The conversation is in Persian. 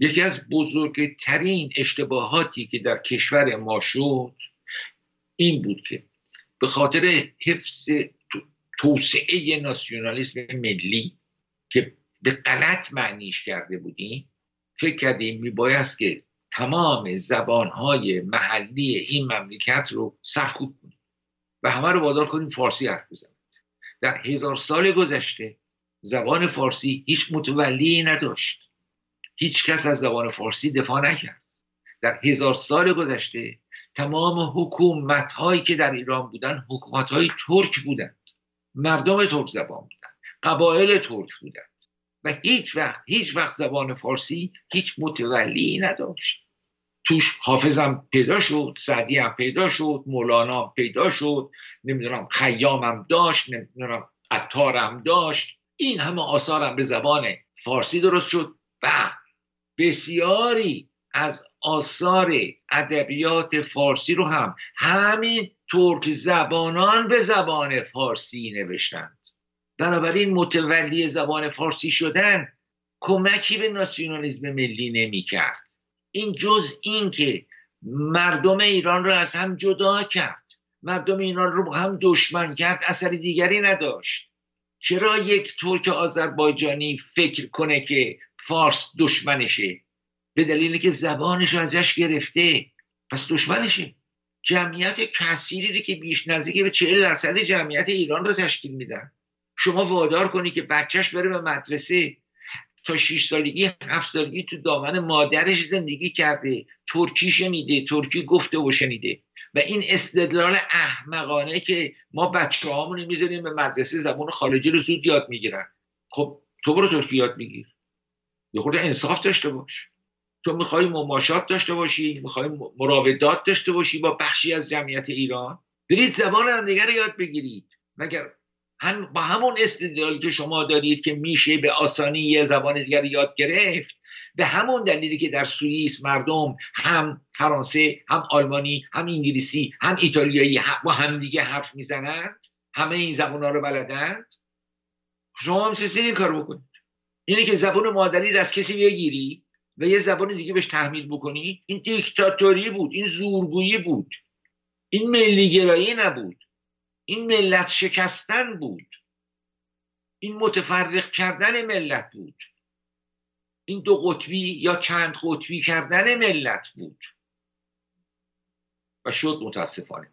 یکی از بزرگترین اشتباهاتی که در کشور ما شد این بود که به خاطر حفظ توسعه ناسیونالیسم ملی که به غلط معنیش کرده بودیم فکر کردیم میبایست که تمام زبانهای محلی این مملکت رو سرکوب کنیم و همه رو وادار کنیم فارسی حرف بزنیم. در هزار سال گذشته زبان فارسی هیچ متولی نداشت. هیچ کس از زبان فارسی دفاع نکرد. در هزار سال گذشته تمام حکومت هایی که در ایران بودن حکومت های ترک بودند. مردم ترک زبان بودند. قبایل ترک بودند. و هیچ وقت هیچ وقت زبان فارسی هیچ متولی نداشت. توش حافظم پیدا شد سعدی هم پیدا شد مولانا پیدا شد نمی‌دونم خیامم داشت نمی‌دونم عطارم داشت. این همه آثارم به زبان فارسی درست شد. و بسیاری از آثار ادبیات فارسی رو هم همین ترک زبانان به زبان فارسی نوشتند. بنابراین متولی زبان فارسی شدن کمکی به ناسیونالیزم ملی نمی کرد این جز این که مردم ایران رو از هم جدا کرد. مردم ایران رو هم دشمن کرد اثر دیگری نداشت. چرا یک ترک آذربایجانی فکر کنه که فارس دشمنشه؟ به دلیلی که زبانش ازش گرفته. پس دشمنشه. جمعیت کثیری که بیش نزدیک به چهل درصد جمعیت ایران رو تشکیل میدن. شما وادار کنی که بچهش بره به مدرسه. تا 6 سالگی هفت سالگی تو دامن مادرش زندگی کرده. ترکی شنیده ترکی گفته و شنیده. و این استدلال احمقانه که ما بچه هامون می‌ذاریم به مدرسه زبان خارجی رو زود یاد می‌گیرن. خب تو برو ترکی یاد میگیر. یه خورده انصاف داشته باش. تو می‌خوای مماشات داشته باشی می‌خوای مراودات داشته باشی با بخشی از جمعیت ایران. برید زبان همدیگه رو یاد بگیرید. مگر هم با همون استدلالی که شما دارید که میشه به آسانی یه زبان دیگر یاد گرفت به همون دلیلی که در سوئیس مردم هم فرانسه هم آلمانی هم انگلیسی هم ایتالیایی با همدیگه حرف می‌زنند همه این زبان ها رو بلدند؟ شما هم این کار بکنید. اینه که زبان مادری از کسی بگیری و یه زبان دیگه بهش تحمیل بکنی این دیکتاتوری بود این زورگویی بود. این ملیگرایی نبود. این ملت شکستن بود. این متفرق کردن ملت بود. این دو قطبی یا چند قطبی کردن ملت بود. و شد متاسفانه.